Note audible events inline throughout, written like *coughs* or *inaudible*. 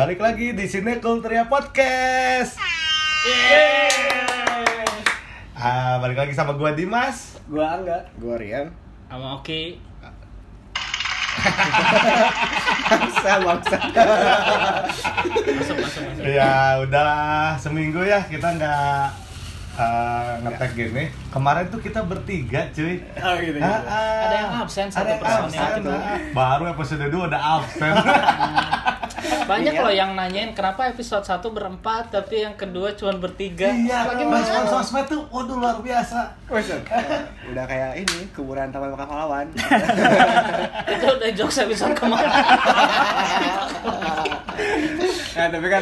Balik lagi di sini Kulturia Podcast. Ah, balik lagi sama gua Dimas. Gua Angga. Gua Rian. Sama Oki. Masuk, masuk, masuk. Ya udah seminggu ya kita nggak uh, ngetek gini. Kemarin tuh kita bertiga, cuy. Oh gitu. Ah, gitu. ah. Ada yang absen, satu Ada yang personil absen, ah. Baru episode 2 udah absen. *laughs* Banyak Iya. loh yang nanyain kenapa episode 1 berempat tapi yang kedua cuma bertiga. iya, Bagaimana? respon sosmed tuh waduh luar biasa. Udah kayak ini kuburan taman makam pahlawan. *laughs* Itu udah jokes episode kemarin. *laughs* Nah, tapi kan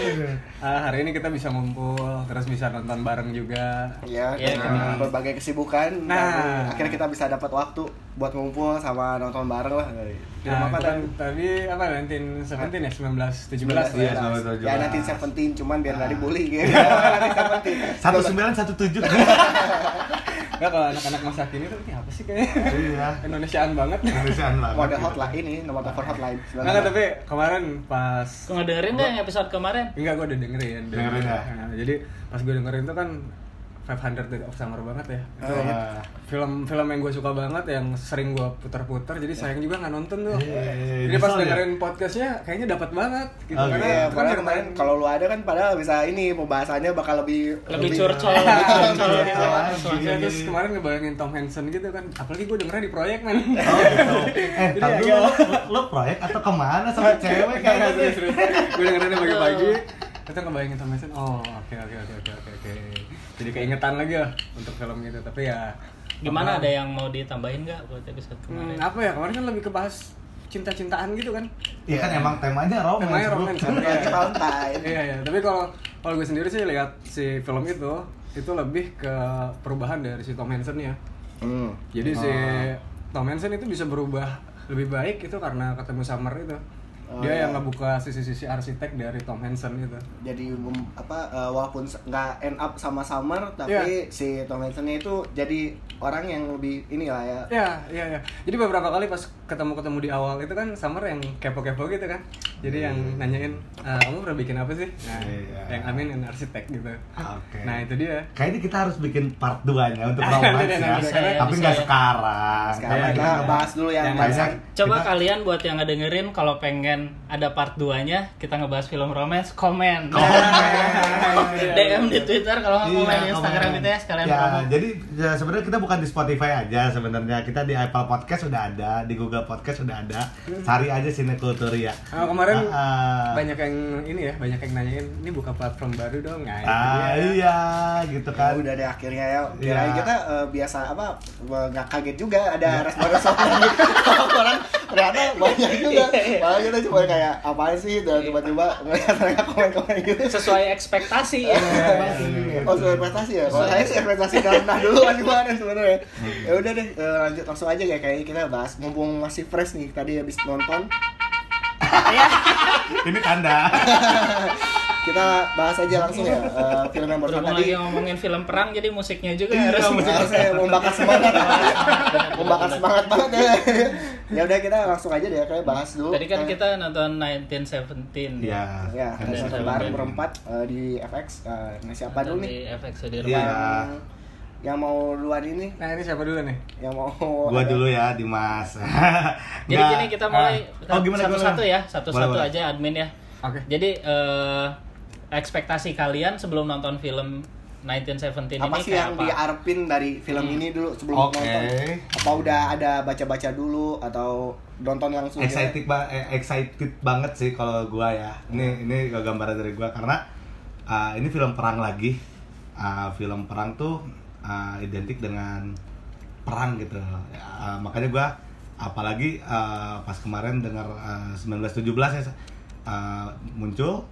ah, hari ini kita bisa ngumpul, terus bisa nonton bareng juga. ya, Iya, dengan kan. berbagai kesibukan. Nah. akhirnya kita bisa dapat waktu buat ngumpul sama nonton bareng lah. Nah, apa itu kan tadi? tadi apa 1917 ya 1917 Iya, ya. 1917. Ya nanti Seventeen cuman biar nggak dibully gitu. Iya. *laughs* Nanti Seventeen. Satu sembilan satu tujuh. *laughs* Enggak kalau anak-anak masa kini tuh ini apa sih kayaknya? Iya. *laughs* Indonesiaan banget. Indonesiaan banget. Mode hotline ini nomor telepon hotline. Enggak, tapi kemarin pas Kau ngedengerin nggak yang episode kemarin? Enggak, gue udah dengerin. Dengerin ya? Nah, jadi pas gue dengerin tuh kan 500 Days of Summer banget ya. Itu Oh, iya. film-film yang gue suka banget, yang sering gue putar-putar. Jadi sayang juga nggak nonton tuh. Iya, jadi pas ya? dengerin podcastnya, kayaknya dapat banget. Gitu. Oh, Karena gitu. Iya, itu kan kemarin kalau lu ada kan padahal bisa ini pembahasannya bakal lebih Lebih curcol, lebih curcol *laughs* Iya, gitu. iya. Iya, terus kemarin ngebayangin Tom Hansen gitu kan apalagi gue dengernya di proyek man Oh, gitu. *laughs* Eh, tapi lu, lu proyek atau ke mana sama *laughs* cewek kayaknya serius. gue dengerin pagi-pagi kita ngebayangin Tom Hansen oh oke oke oke oke oke oke jadi keingetan lagi lah untuk film itu tapi ya Gimana ada yang mau ditambahin nggak buat episode Hmm, kemarin? apa ya kemarin kan lebih ke bahas cinta-cintaan gitu kan Iya kan emang temanya romance. Temanya romance. Lagi Valentine. iya iya tapi kalau kalau gue sendiri sih lihat si film itu itu lebih ke perubahan dari si Tom Hansen ya Hmm. jadi si Oh. Tom Hansen itu bisa berubah lebih baik itu karena ketemu Summer itu Oh, dia iya. yang ngebuka sisi-sisi arsitek dari Tom Hansen itu jadi mem- apa eh, walaupun nggak end up sama Summer tapi Iya. si Tom Hansen itu jadi orang yang lebih inilah ya Ya, iya, iya. Jadi beberapa kali pas ketemu-ketemu di awal itu kan Summer yang kepo-kepo gitu kan. Jadi yang nanyain, "Eh, kamu pernah bikin apa sih? Nah, Iya. yang Amin yang arsitek gitu. Oke. Nah, itu dia. Kayaknya kita harus bikin part 2-nya untuk Nanti romance deh, ya. deh. Tapi nggak ya. sekarang. sekarang Iya, kita iya. bahas dulu yang Yang. Coba Kita- kalian buat yang ngedengerin kalau pengen ada part 2-nya kita ngebahas film romance, komen. *laughs* Komen. DM di Twitter kalau nggak komen Iya, di Instagram kita ya sekalian ya, jadi ya, sebenarnya kita bukan di Spotify aja sebenarnya kita di Apple Podcast sudah ada di Google Podcast sudah ada cari aja Sinekulturia Ah, kemarin Ah, ah. banyak yang ini ya, banyak yang nanyain, ini buka platform baru dong. Nah, ah dia. iya gitu Ya kan udah deh akhirnya ya. Iya. Kirain kita eh, biasa apa nggak kaget juga ada respon-respon dari *laughs* orang ternyata banyak juga. *laughs* Malah kita cuma kayak apaan sih dan tiba-tiba ngeliat mereka komen-komen gitu. Sesuai ekspektasi ya. Oh, soal ekspektasi ya? Kalau saya sih ekspektasi karena dulu kan gimana sebenarnya. Ya udah deh, eh, lanjut langsung aja ya kayaknya kita bahas mumpung masih fresh nih tadi habis nonton. ini tanda *laughs* Kita bahas aja langsung ya eh, film yang barusan tadi. lagi ngomongin film perang jadi musiknya juga Iya, harus musik. Harusnya *laughs* membakar semangat. *laughs* membakar semangat banget ya. Ya udah kita langsung aja deh kayak bahas dulu. Tadi kan Kayak- kita nonton 1917 ya ya bareng berempat eh, di FX. Eh, nah siapa dulu nih? Di FX di Iya. rumah. Yang yang mau duluan ini? Nah, ini siapa dulu nih? Yang mau gua dulu ya Dimas *laughs* Jadi gini kita mulai oh gimana satu-satu ya, satu-satu aja admin ya. Oke. Jadi eh, ekspektasi kalian sebelum nonton film 1917 apa ini sih kayak yang apa? diarpin dari film Hmm. ini dulu sebelum Oke. nonton? Apa udah ada baca-baca dulu atau nonton langsung? excited ba eh, excited banget sih kalau gua ya ini ini gambaran dari gua karena uh, ini film perang lagi Uh, film perang tuh uh, identik dengan perang gitu Ya, uh, makanya gua apalagi uh, pas kemarin dengar uh, 1917 ya uh, muncul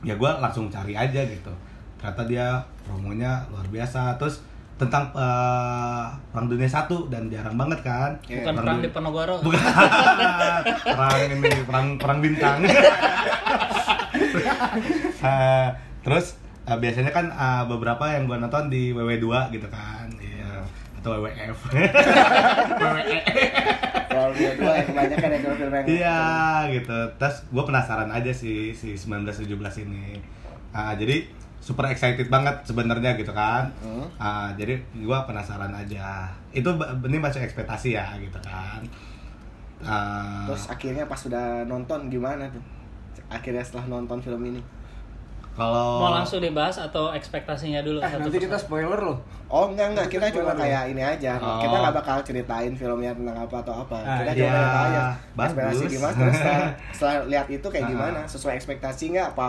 ya gua langsung cari aja gitu ternyata dia promonya luar biasa terus tentang uh, perang dunia satu dan jarang banget kan Iya, Bukan perang dunia- di Ponorogo. Bukan *laughs* perang ini perang perang bintang. *laughs* Eh, terus eh, biasanya kan eh, beberapa yang gua nonton di WW2 gitu kan. Atau WWF. WWE. Kalau dia dua yang kebanyakan ya film yang Iya gitu. Terus gue penasaran aja sih si 1917 ini. Ah, jadi super excited banget sebenarnya gitu kan. Hmm. Ah, jadi gue penasaran aja. Itu ini masih ekspektasi ya gitu kan. Ah, Terus akhirnya pas sudah nonton gimana tuh? Akhirnya setelah nonton film ini. Kalau Mau langsung dibahas atau ekspektasinya dulu? Eh, satu nanti kita spoiler loh. Oh enggak enggak, kita cuma Spoiler kayak ini aja. Oh. Kita nggak bakal ceritain filmnya tentang apa atau apa. Ah, kita iya. cuma cerita aja. Ekspektasi gimana? Terus setelah, *laughs* setelah lihat itu kayak Ah. gimana? Sesuai ekspektasi nggak? Apa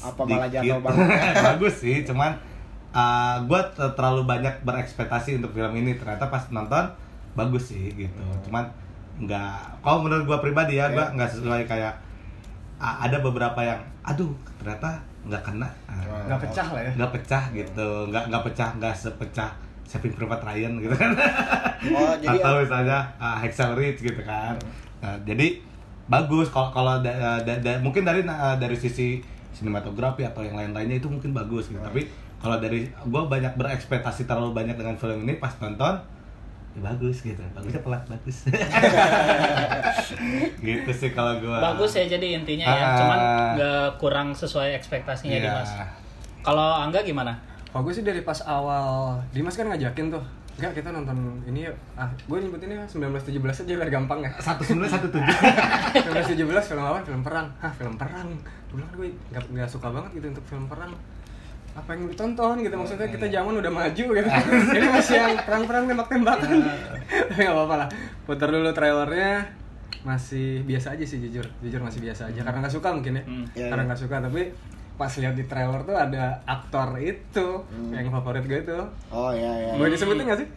apa malah Dikit. jatuh banget? *laughs* bagus sih cuman gue terlalu banyak berekspektasi untuk film ini ternyata pas nonton bagus sih gitu cuman nggak kalau menurut gue pribadi ya gue Iya. nggak sesuai kayak a- ada beberapa yang aduh ternyata nggak kena. Ah, Nggak pecah lah ya. nggak pecah gitu. Nggak nggak pecah nggak sepecah Saving Private Ryan gitu kan. *laughs* Oh, jadi atau misalnya uh, Hacksaw Ridge gitu kan. Nah, jadi bagus kalau kalau da- da- da- mungkin dari uh, dari sisi sinematografi atau yang lain-lainnya itu mungkin bagus gitu. Tapi kalau dari gua banyak berekspektasi terlalu banyak dengan film ini pas nonton ya bagus gitu bagusnya pelat bagus *laughs* gitu sih kalau gua Bagus ya jadi intinya ya, Ah. cuman nggak kurang sesuai ekspektasinya Iya. Dimas. Kalau Angga gimana? Kalau gue sih dari pas awal Dimas kan ngajakin tuh Enggak kita nonton ini yuk Ah gue nyebutinnya 1917 aja biar gampang ya satu sembilan satu tujuh *laughs* 1917 film apa? Film perang Hah film perang Gue bilang gue gak, gak suka banget gitu untuk film perang apa yang ditonton gitu maksudnya kita zaman udah maju gitu. *laughs* Ini masih yang perang-perang tembak-tembakan. *laughs* Tapi gak apa-apa lah. Putar dulu trailernya masih biasa aja sih jujur. Jujur masih biasa aja karena nggak suka mungkin ya. Hmm. Iya, karena iya. nggak suka tapi pas lihat di trailer tuh ada aktor itu yang favorit gue itu. Oh iya iya. boleh disebutin nggak sih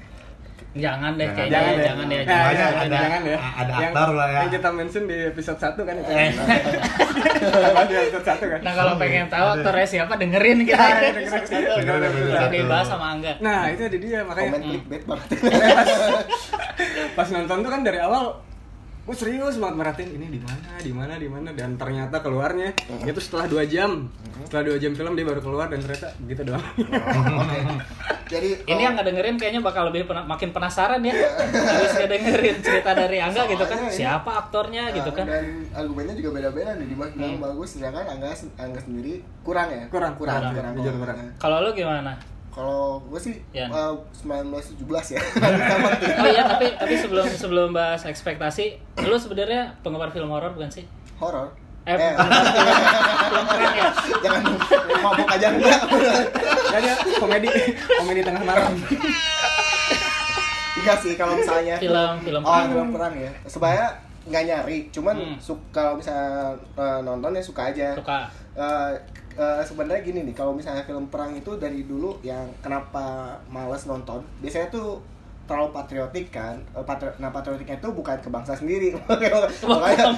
Jangan deh Jangan. kayaknya, Jangan ya, deh. jangan deh. Jangan. Makanya jangan, ada- jangan ya. ada Yang- aktor lah ya. Yang kita mention di episode 1 kan itu. Eh. di episode 1 kan. Nah kalau pengen tahu aktornya siapa dengerin kita. Dengerin episode Bisa satu. dibahas sama Angga. Nah, itu ada dia makanya Komen clickbait banget. *laughs* pas nonton tuh kan dari awal gue serius banget merhatiin ini di mana di mana di mana dan ternyata keluarnya itu setelah dua jam setelah dua jam film dia baru keluar dan ternyata gitu doang Oke. Jadi Ini yang nggak dengerin kayaknya bakal lebih pena- makin penasaran ya. Terus nggak dengerin cerita dari Angga gitu kan. Soalnya ini- Siapa aktornya gitu kan. Dan argumennya juga beda-beda nih. Dimas bilang bagus, sedangkan Angga Angga sendiri kurang ya. Kurang, kurang, kurang. kurang. Jujur kurang. Kalau lu gimana? Kalau gue sih Yan. eh, 1917 ya. *laughs* Sama tuh. Oh iya, tapi tapi sebelum sebelum bahas ekspektasi, lu sebenarnya penggemar film horor bukan sih? Horor. Eh, Eh, film, keren ya. jangan mabuk aja enggak. Gak ada komedi komedi tengah malam Enggak sih kalau misalnya Film film Oh, perang. film perang ya. Sebenarnya nggak nyari, cuman Hmm. suka kalau misalnya eh, nonton ya suka aja. Suka. Eh, eh, sebenarnya gini nih, kalau misalnya film perang itu dari dulu yang kenapa males nonton, biasanya tuh terlalu patriotik kan. Eh, patri- nah patriotiknya itu bukan ke bangsa sendiri. *laughs* Makanya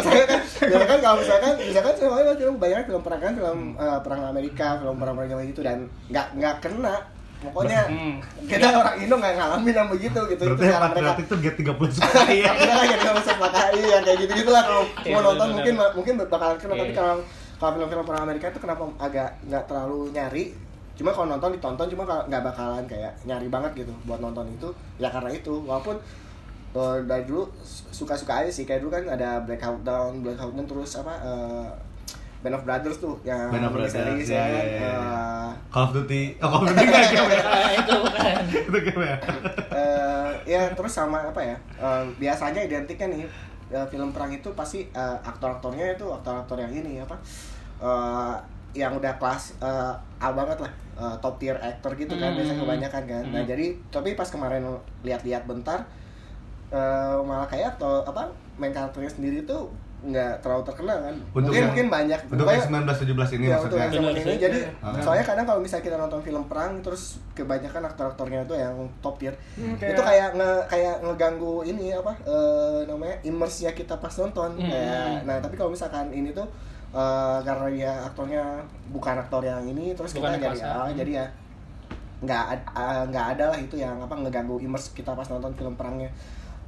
saya *laughs* kan, kan kalau misalkan, misalkan saya film banyak film perang kan, film eh, perang Amerika, film perang perang gitu dan nggak nggak kena. Pokoknya Hmm. kita orang Indo nggak ngalamin yang begitu gitu. berarti itu yang cara mereka patriotik itu G30 suka iya kita kan jadi nggak bisa pakai ya kayak gitu gitulah kalau mau nonton mungkin mungkin bakalan kena tapi kalau kalau film-film perang Amerika itu kenapa agak nggak terlalu nyari cuma kalau nonton ditonton cuma nggak bakalan kayak nyari banget gitu buat nonton itu ya karena itu walaupun eh, dari dulu su- suka-suka aja sih kayak dulu kan ada Black Hawk Down Black Hawk Down terus apa eh, Band of Brothers tuh yang Band of Brothers, ya kan. iya, iya. Eh, Call of Duty oh Call of Duty nggak game ya *laughs* itu bukan. itu game ya eh ya terus sama apa ya eh, biasanya identiknya nih eh, film perang itu pasti eh, aktor-aktornya itu aktor-aktor yang ini apa eh, yang udah kelas eh, A banget lah eh, top tier actor gitu kan Hmm. biasanya kebanyakan kan nah Hmm. jadi tapi pas kemarin lihat-lihat bentar eh, malah kayak atau apa main karakternya sendiri tuh nggak terlalu terkenal kan Untuk mungkin yang- mungkin banyak untuk yang 1917 ini ya, untuk maksudnya yang zaman Benar ini jadi Ah. soalnya kadang kalau misalnya kita nonton film perang terus kebanyakan aktor-aktornya itu yang top tier Hmm, itu kayak nge kayak ngeganggu ini apa eh, namanya immerse kita pas nonton Hmm. Kayak- nah tapi kalau misalkan ini tuh eh, karena dia aktornya bukan aktor yang ini terus Bukan kita jadi kelas A. ah, jadi ya nggak ah, nggak ada lah itu yang apa ngeganggu immerse kita pas nonton film perangnya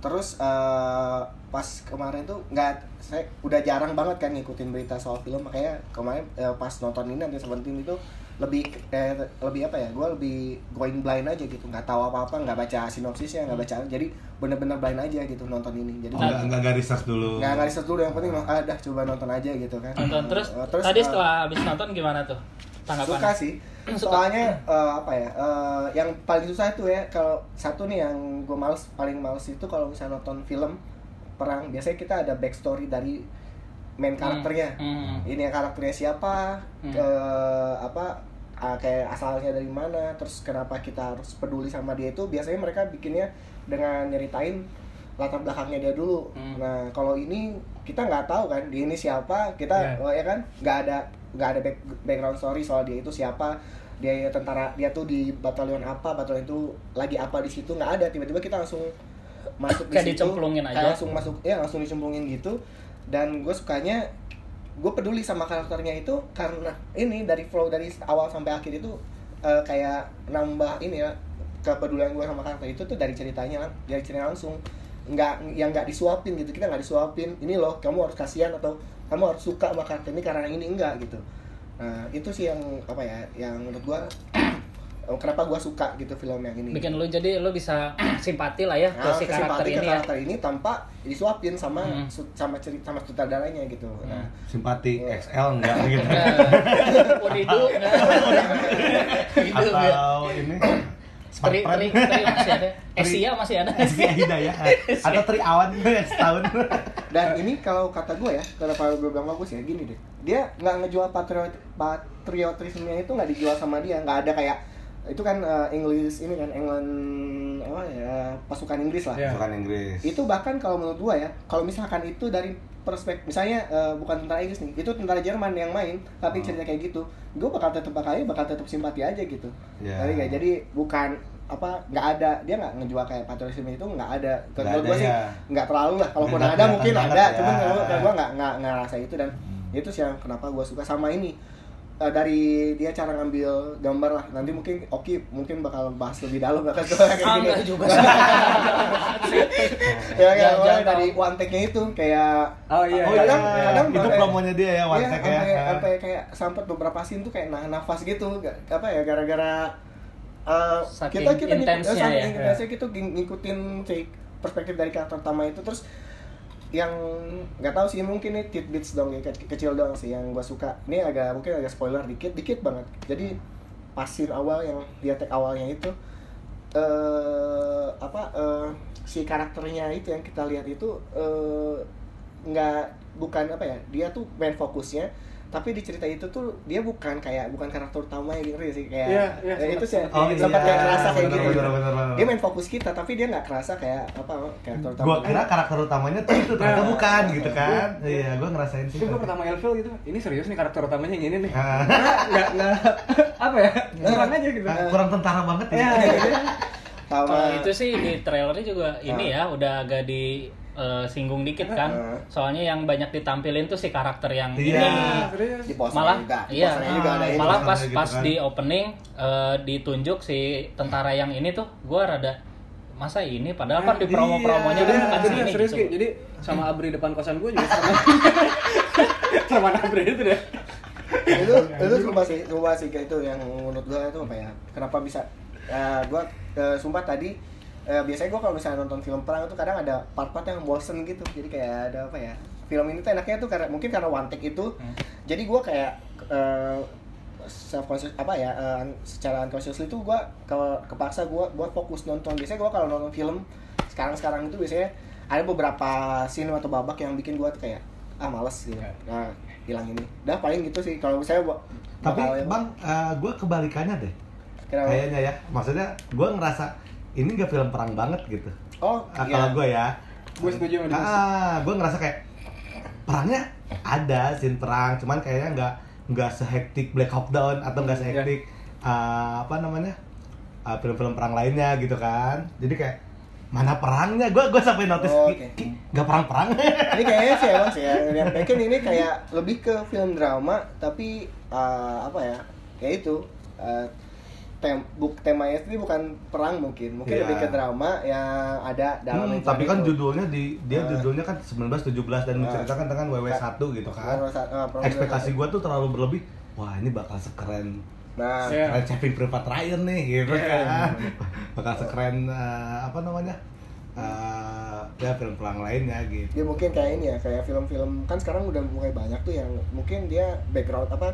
terus eh, pas kemarin tuh nggak saya udah jarang banget kan ngikutin berita soal film makanya kemarin eh, pas nonton ini nanti Seventeen itu lebih eh, lebih apa ya gue lebih going blind aja gitu. Nggak tahu apa apa nggak baca sinopsisnya nggak baca jadi bener-bener blind aja gitu nonton ini. Jadi Oh, nggak nggak nggak research dulu. nggak nggak riset dulu. Yang penting ah dah coba nonton aja gitu kan. Nonton. Terus, Eh, tadi eh, setelah habis nonton gimana tuh? Tanggapan? suka sih. Soalnya eh, apa ya eh, yang paling susah itu ya kalau satu nih yang gue males paling males itu kalau misalnya nonton film perang biasanya kita ada backstory dari main karakternya. Hmm. ini karakternya siapa? Hmm. eh, apa ah, kayak asalnya dari mana? Terus kenapa kita harus peduli sama dia itu? Biasanya mereka bikinnya dengan nyeritain latar belakangnya dia dulu. Hmm. nah kalau ini kita nggak tahu kan dia ini siapa? Kita Iya. oh, ya kan? Nggak ada nggak ada back- background story soal dia itu siapa. Dia tentara dia tuh di batalion apa? Batalion itu lagi apa di situ? Nggak ada. Tiba-tiba kita langsung masuk di Kayak situ. dicemplungin kayak aja. langsung masuk ya langsung dicemplungin gitu dan gue sukanya gue peduli sama karakternya itu karena ini dari flow dari awal sampai akhir itu eh, kayak nambah ini ya kepedulian gue sama karakter itu tuh dari ceritanya dari cerita langsung. Nggak yang nggak disuapin gitu kita nggak disuapin. Ini loh kamu harus kasihan atau kamu harus suka sama karakter ini karena ini enggak gitu. Nah itu sih yang apa ya yang menurut gue kenapa gue suka gitu film yang ini Bikin lu jadi lu bisa *clears throat* simpati lah ya ke Nah, si karakter kesimpati ke ini ya. karakter ini tanpa disuapin sama Hmm. su- sama cerita sama sutradaranya gitu. Nah, Simpati Iya. XL enggak *laughs* gitu. Nah, Unidu enggak. Unidu enggak. Atau ini Tri, tri, tri masih ada. Esia masih ada. Esia Hidayah *laughs* atau Tri Awan setahun. dan ini kalau kata gue ya, kenapa gue bilang bagus ya gini deh. Dia nggak ngejual patriot patriotismenya itu nggak dijual sama dia, nggak ada kayak itu kan eh, English ini kan England apa ya pasukan Inggris lah. Iya. Bukan Inggris. Itu bahkan kalau menurut gue ya, kalau misalkan itu dari perspektif misalnya eh, bukan tentara Inggris nih, itu tentara Jerman yang main, tapi Oh. cerita kayak gitu, gue bakal tetap bakal bakal tetap simpati aja gitu. Ya. Ngerti nggak? jadi bukan apa nggak ada dia nggak ngejual kayak patriotisme itu nggak ada kalau ada gue sih ya. nggak terlalu lah kalaupun ada mungkin ada ya. cuman kalau gue nggak nggak nggak rasa itu dan Hmm. itu sih yang kenapa gue suka sama ini Eh, dari dia cara ngambil gambar lah nanti mungkin Oki mungkin bakal bahas lebih dalam lah kan kayak Ah, gini enggak juga *laughs* ya ya mulai dari one take-nya itu kayak Oh iya. Oh iya, kadang iya. kadang itu sampai- promonya dia ya, one Iya, take ya. sampai kayak sampai beberapa scene tuh kayak nahan nafas gitu Gak- apa ya gara-gara uh, kita kita intensnya saking ya. intensnya kita ng- ngikutin si perspektif dari karakter utama itu terus yang nggak tahu sih mungkin ini tidbits dong ya ke- kecil dong sih yang gua suka. Ini agak mungkin agak spoiler dikit dikit banget. Jadi pasir awal yang dia tag awalnya itu eh apa eh, si karakternya itu yang kita lihat itu eh, nggak bukan apa ya dia tuh main fokusnya tapi di cerita itu tuh dia bukan kayak bukan karakter utama ya gitu sih kayak Iya, iya, eh, itu sih Oh, sempat iya. kayak kerasa kayak Bener, gitu bener, bener, bener. dia main fokus kita tapi dia nggak kerasa kayak apa karakter utama Gua kira karakter utamanya tuh itu ternyata Nah. bukan gitu kan. Iya, gua ngerasain sih. Itu gue pertama Elvil gitu, ini serius nih karakter utamanya yang ini nih. Ah. Nggak, nggak, *laughs* apa ya, kurang aja gitu. Ah, kurang tentara banget ya. Ya, gitu. sama Kalau itu sih di trailernya juga ini ya udah agak di eh, singgung dikit kan. Heeh. Soalnya yang banyak ditampilin tuh si karakter yang Iya. ini. di malah juga di iya posternya juga ada malah pas Gitu pas kan. di opening eh, ditunjuk si tentara yang ini tuh gua rada masa ini padahal kan di Iya. promo-promonya Jadi, kan bukan jadi sini serius gitu. Jadi sama Abri depan kosan gue juga sama *laughs* sama Abri itu deh. itu itu sumpah sih sumpah sih kayak itu yang menurut gua itu apa ya kenapa bisa ya gua eh, sumpah tadi eh, biasanya gua kalau misalnya nonton film perang itu kadang ada part-part yang bosen gitu jadi kayak ada apa ya film ini tuh enaknya tuh karena mungkin karena one take itu Hmm. jadi gua kayak eh, self conscious apa ya eh, secara unconsciously itu gua kalau kepaksa gua gua fokus nonton biasanya gua kalau nonton film sekarang sekarang itu biasanya ada beberapa scene atau babak yang bikin gua tuh kayak ah males gitu nah hilang ini dah paling gitu sih kalau saya gua Tapi Bang, eh, gua kebalikannya deh. Kenapa? Kayaknya ya. Maksudnya gua ngerasa ini gak film perang banget gitu. oh Ah, iya. Kalau gua ya. Gue setuju sama. Ah, gue ngerasa kayak perangnya ada scene perang, cuman kayaknya nggak nggak sehektik Black Hawk Down atau nggak sehektik ah, apa namanya ah, film-film perang lainnya gitu kan. Jadi kayak mana perangnya? Gue gue sampai notice Oh, "Ki- oke. Ki, nggak perang-perang. *laughs* ini kayaknya sih emang sih ya yang bikin ini kayak lebih ke film drama tapi uh, apa ya kayak itu uh, tem buk temanya sendiri bukan perang mungkin mungkin Iya. lebih ke drama yang ada dalam Hmm, itu tapi kan itu. judulnya di dia Ah. judulnya kan 1917 dan Ah. menceritakan tentang WW1 gitu kan. Uh, Ekspektasi gue tuh terlalu berlebih. Wah ini bakal sekeren Nah, Iya. Keren Saving Private Ryan nih gitu Iya. kan *laughs* bakal sekeren eh, apa namanya eh, ya film perang lainnya gitu dia mungkin kayak ini ya kayak film-film kan sekarang udah mulai banyak tuh yang mungkin dia background apa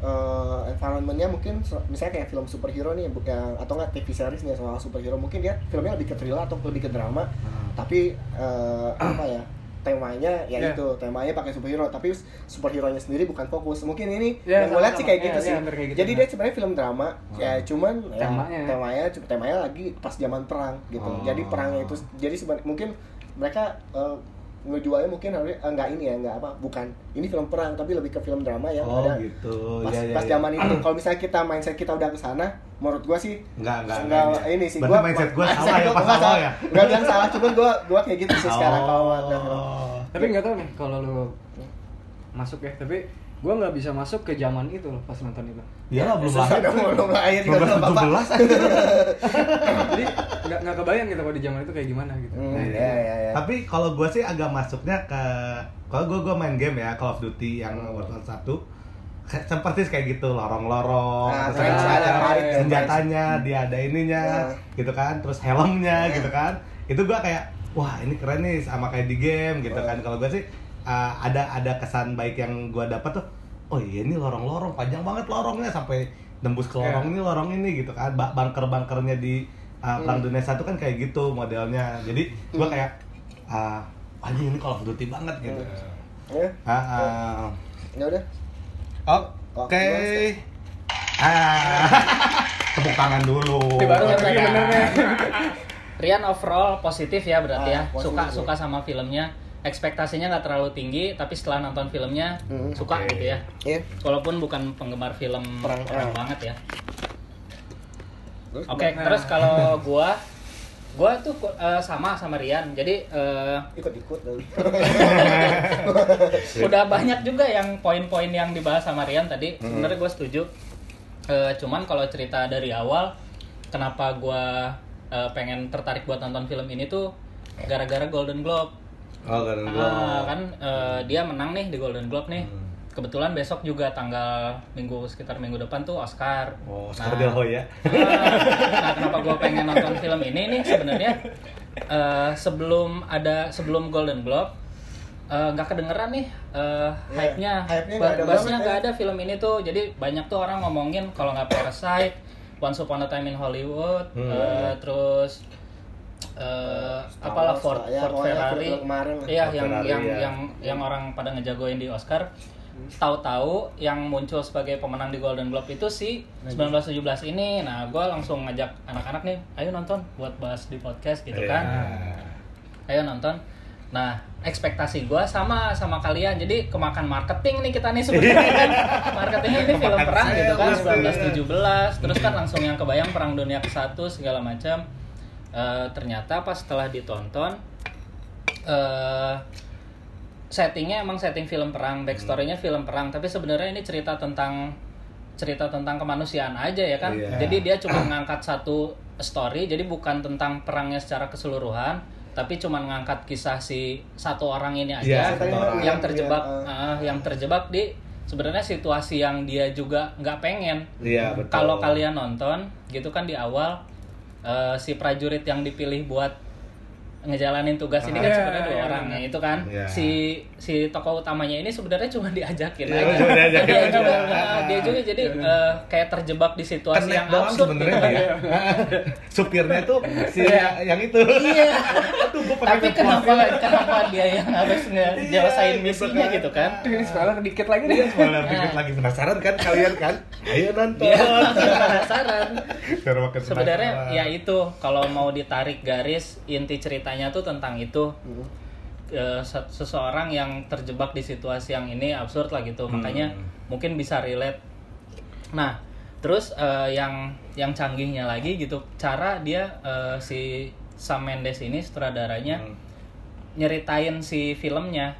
eh, environmentnya mungkin misalnya kayak film superhero nih bu- yang atau nggak TV series nih soal superhero mungkin dia filmnya lebih ke thriller atau lebih ke drama Hmm. tapi eh, apa ya temanya ya Iya. itu temanya pakai superhero tapi superhero nya sendiri bukan fokus mungkin ini Iya, yang gue lihat sih kayak gitu iya, sih hampir kayak gitu. jadi dia sebenarnya film drama ya cuman ya, Temanya. temanya temanya lagi pas zaman perang gitu Oh. jadi perangnya itu jadi sebenarnya mungkin mereka eh, ngejualnya mungkin harusnya eh, nggak ini ya nggak apa bukan ini film perang tapi lebih ke film drama yang oh ada gitu pas, ya, ya, pas ya. zaman itu kalau misalnya kita mindset kita udah ke sana menurut gua sih Enggak, enggak, enggak, enggak, ini sih Berarti mindset gua *laughs* salah ya, gua pas nggak awal salah. ya? nggak bilang salah cuman gua gua kayak gitu sih sekarang kalau Oh. ada film Tapi nggak tahu nih kalau lu masuk ya, tapi gua nggak bisa masuk ke zaman itu loh pas nonton itu. ya lah belum lahir belum lahir juga nggak apa-apa. 19 Jadi nggak nggak kebayang gitu kalau di zaman itu kayak gimana gitu. Hmm, Iya. ya, ya, ya. Tapi kalau gue sih agak masuknya ke kalau gue gue main game ya Call of Duty yang Hmm. World War satu kayak- seperti kayak gitu lorong-lorong Nah, terus ada senjatanya dia ada ininya Nah. gitu kan terus helmnya Nah. gitu kan itu gue kayak wah ini keren nih sama kayak di game gitu Oh. kan kalau gue sih uh, ada ada kesan baik yang gue dapat tuh oh iya ini lorong-lorong panjang banget lorongnya sampai nembus ke lorong Iya. ini lorong ini gitu kan Ba- bunker-bunkernya di uh, perang Hmm. dunia satu kan kayak gitu modelnya jadi gue Hmm. kayak ah anjing ini Call of Duty banget gitu ya ah, ah. ya udah oke Oke, ah *laughs* tepuk tangan dulu Ini baru Iya, iya. *laughs* Rian overall positif ya berarti Ah, ya. positif, Suka ya. suka sama filmnya. Ekspektasinya nggak terlalu tinggi, tapi setelah nonton filmnya Hmm, suka oke. gitu ya. Iya. Walaupun bukan penggemar film Perang, perang, banget ya. Oke, Nah. terus kalau *laughs* gua gua tuh eh, sama sama Rian. Jadi eh, ikut-ikut dulu. *laughs* udah banyak juga yang poin-poin yang dibahas sama Rian tadi. Hmm. Sebenarnya gue setuju. Eh, cuman kalau cerita dari awal, kenapa gua eh, pengen tertarik buat nonton film ini tuh gara-gara Golden Globe. Oh Golden Ah, Globe kan eh, dia menang nih di Golden Globe nih. Hmm. Kebetulan besok juga tanggal minggu sekitar minggu depan tuh Oscar. oh Oscar Nah, de la Hoya Ah, nah, kenapa gue pengen nonton film ini nih sebenarnya eh, sebelum ada sebelum Golden Globe eh, nggak kedengeran nih eh, Iya, hype-nya, hype-nya Ba- nggak ada ya. ada film ini tuh, jadi banyak tuh orang ngomongin kalau nggak Parasite, Once Upon a Time in Hollywood, Hmm. eh, terus eh, Star apalah Wars Ford, ya, Ford Ferrari, kemarin iya Ford yang Ferrari, yang ya. yang yang orang pada ngejagoin di Oscar. Tahu-tahu yang muncul sebagai pemenang di Golden Globe itu si 1917 ini. Nah, gue langsung ngajak anak-anak nih, ayo nonton buat bahas di podcast gitu kan. Ayo nonton. Nah, ekspektasi gue sama sama kalian. Jadi kemakan marketing nih kita nih sebenarnya kan. Marketingnya ini film perang gitu kan sales, 1917. Terus kan langsung yang kebayang perang dunia ke-1 segala macam. Eh, ternyata pas setelah ditonton eh settingnya emang setting film perang, backstorynya film perang, tapi sebenarnya ini cerita tentang cerita tentang kemanusiaan aja ya kan. Iya. Jadi dia cuma ngangkat satu story, jadi bukan tentang perangnya secara keseluruhan, tapi cuma ngangkat kisah si satu orang ini aja Iya, satu orang. yang terjebak, Iya, ah, yang terjebak di sebenarnya situasi yang dia juga nggak pengen. iya betul Kalau kalian nonton, gitu kan di awal eh, si prajurit yang dipilih buat ngejalanin tugas ini kan Ah. sebenarnya dua Iya, orang iya, ya itu kan Iya. si si tokoh utamanya ini sebenarnya cuma diajakin Iya, aja cuma diajakin dia aja. juga nah, dia juga jadi eh, kayak terjebak di situasi yang absurd sebenarnya gitu. *laughs* supirnya tuh si yang itu iya tapi kenapa kenapa dia yang harus ngejelasain Iya, misinya gitu kan Ini spoiler dikit lagi nih. Iya, spoiler dikit lagi penasaran kan kalian kan? Ayo nonton. penasaran sebenarnya ya itu kalau mau ditarik garis inti ceritanya tuh tentang itu Hmm. Se- seseorang yang terjebak di situasi yang ini absurd lah gitu Hmm. makanya mungkin bisa relate nah terus eh, yang yang canggihnya lagi gitu cara dia eh, si Sam Mendes ini sutradaranya Hmm. nyeritain si filmnya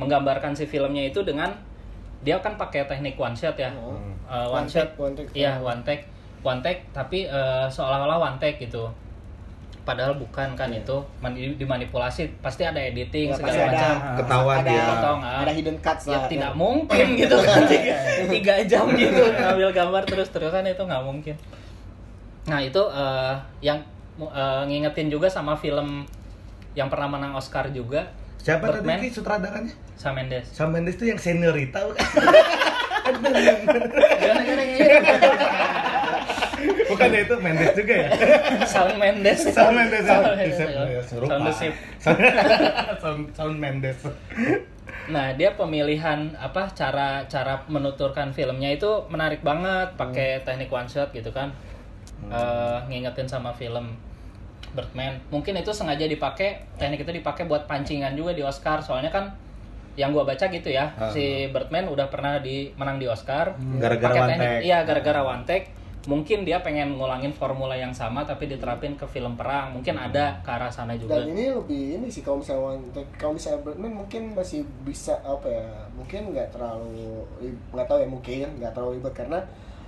menggambarkan si filmnya itu dengan dia kan pakai teknik one shot ya Oh. Eh, one, One shot take, one take. iya one take one take tapi eh, seolah-olah one take gitu padahal bukan kan itu mani- dimanipulasi pasti ada editing Ya, segala ada macam. Ketahuan ada, dia. Potong, ah. ada hidden cuts ya lah. tidak *laughs* mungkin gitu kan. Tiga, *laughs* tiga jam gitu ngambil gambar terus terusan itu nggak mungkin. Nah itu eh, yang eh, ngingetin juga sama film yang pernah menang Oscar juga Siapa tadi Birdman. Ki, sutradaranya? Sam Mendes. Sam Mendes tuh yang seniorita bukan? *laughs* Bukannya itu Mendes juga ya? *laughs* Sam Mendes Sam Mendes ya? Shawn Mendes, ya. ya. Sound. Sound Sound Mendes. Nah, dia pemilihan apa cara cara menuturkan filmnya itu menarik banget, pakai teknik one shot gitu kan. Eh, ngingetin sama film Birdman. Mungkin itu sengaja dipakai, teknik itu dipakai buat pancingan juga di Oscar. Soalnya kan yang gua baca gitu ya, Ah. si Birdman udah pernah di menang di Oscar. Gara-gara Pakai one teknik- take. Iya, gara-gara one take. Mungkin dia pengen ngulangin formula yang sama tapi diterapin ke film perang. Mungkin ada ke arah sana juga. dan ini lebih ini sih kalau misalnya kalau misalnya Birdman mungkin masih bisa apa ya mungkin nggak terlalu nggak tahu ya mungkin nggak terlalu ribet karena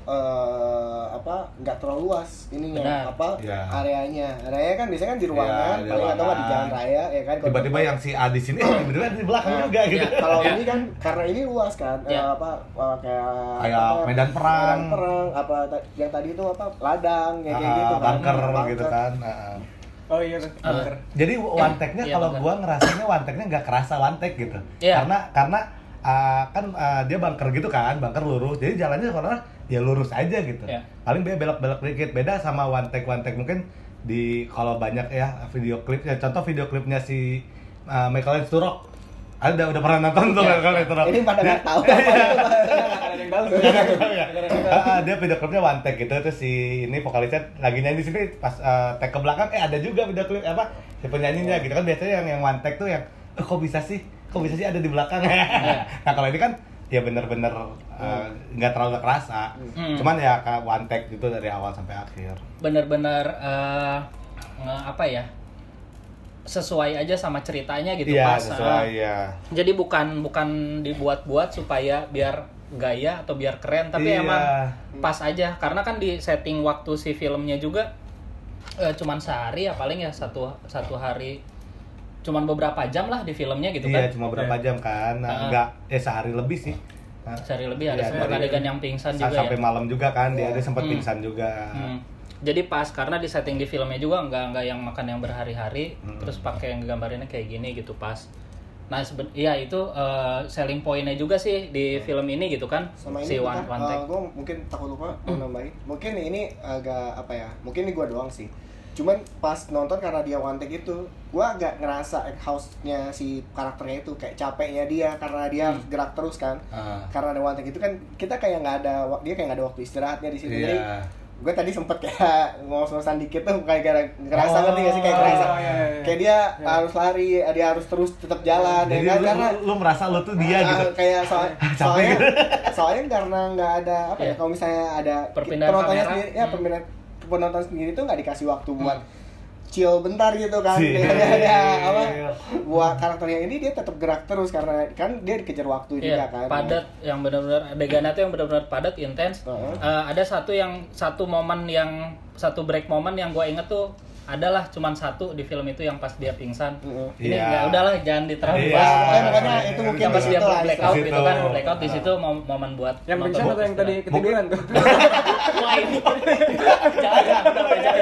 eh, apa nggak terlalu luas ininya Benar. apa Ya. areanya areanya kan biasanya kan di ruangan Ya, di paling atau di jalan raya ya kan Tiba-tiba yang si A di sini, eh, tiba-tiba di belakang Nah, juga gitu. iya. kalau Ya. ini kan karena ini luas kan eh, Ya. apa eh, kayak Kayak apa, medan perang. medan perang apa yang tadi itu apa ladang ya kayak Ah, gitu kan bunker Bunker. gitu kan. Ah. Oh iya. Ah. bunker. Jadi one take-nya Iya, kalau gua ngerasanya one take-nya nggak kerasa one take gitu. Iya. Karena karena ah, kan ah, dia bunker gitu kan, bunker lurus. Jadi jalannya kalau ya lurus aja gitu. Iya. Paling dia belok-belok dikit. Beda sama one take one take mungkin di kalau banyak ya video klip ya contoh video klipnya si ah, Michael Turok. Ada udah pernah nonton tuh Iya. Michael Turok. ini pada nggak tahu ya. Ah, dia video klipnya one take gitu terus si ini vokalisnya lagi nyanyi di sini pas eh, take ke belakang eh ada juga video klip apa si penyanyinya gitu kan biasanya yang yang one take tuh yang eh, kok bisa sih kok bisa sih ada di belakang nah kalau ini kan ya bener-bener eh, nggak terlalu kerasa Hmm. cuman ya kayak one take gitu dari awal sampai akhir bener-bener nge- apa ya sesuai aja sama ceritanya gitu iya pas sesuai ah. ya jadi bukan bukan dibuat-buat supaya biar gaya atau biar keren tapi Iya. emang pas aja karena kan di setting waktu si filmnya juga eh, cuman sehari ya paling ya satu satu hari cuman beberapa jam lah di filmnya gitu iya kan cuma berapa jam kan nah, Ah. nggak eh sehari lebih sih Nah, sehari lebih ada Iya, sempat adegan yang pingsan sa- juga sampai ya malam juga kan dia, Iya. dia sempat Hmm. pingsan juga Hmm. Jadi pas karena di setting di filmnya juga nggak nggak yang makan yang berhari-hari, Hmm. terus pakai yang gambarinnya kayak gini gitu pas. Nah seben iya itu eh, selling pointnya juga sih di film ini gitu kan sama si ini one, kita, one take. gue mungkin takut lupa mau nambahin mungkin ini agak apa ya mungkin ini gue doang sih cuman pas nonton karena dia one take itu gue agak ngerasa house-nya si karakternya itu kayak capeknya dia karena dia harus gerak terus kan Ah. karena ada one take itu kan kita kayak nggak ada dia kayak nggak ada waktu istirahatnya di situ jadi Iya. gue tadi sempet kayak *laughs* ngos-ngosan dikit tuh kayak gara ngerasa Oh, ngerti gak sih kayak ngerasa iya, iya, iya. kayak dia Iya. harus lari dia harus terus tetap jalan Jadi ya lu, karena lu, lu merasa lu tuh dia Ah, gitu. kayak soal, *laughs* Capek soalnya gitu. soalnya karena nggak ada apa ya Iya. kalau misalnya ada Perpindahan penontonnya kamera. sendiri ya Hmm. perpindahan penonton sendiri tuh nggak dikasih waktu buat chill bentar gitu kan ada, ada apa Iya. buat karakternya ini dia tetap gerak terus karena kan dia dikejar waktu juga Iya, kan padat yang benar-benar adegannya tuh yang benar-benar padat intens. Heeh. Eh, ada satu yang satu momen yang satu break momen yang gue inget tuh adalah cuman satu di film itu yang pas dia pingsan. Heeh. Ini Iya. ya udahlah jangan diterlalu Iya. bahas. Pokoknya- pokoknya itu mungkin yang pas di dia blackout di gitu situ. kan, blackout di situ mom- momen buat Yang pingsan atau yang tadi istirahat. ketiduran tuh? *laughs* Wah ini jangan jangan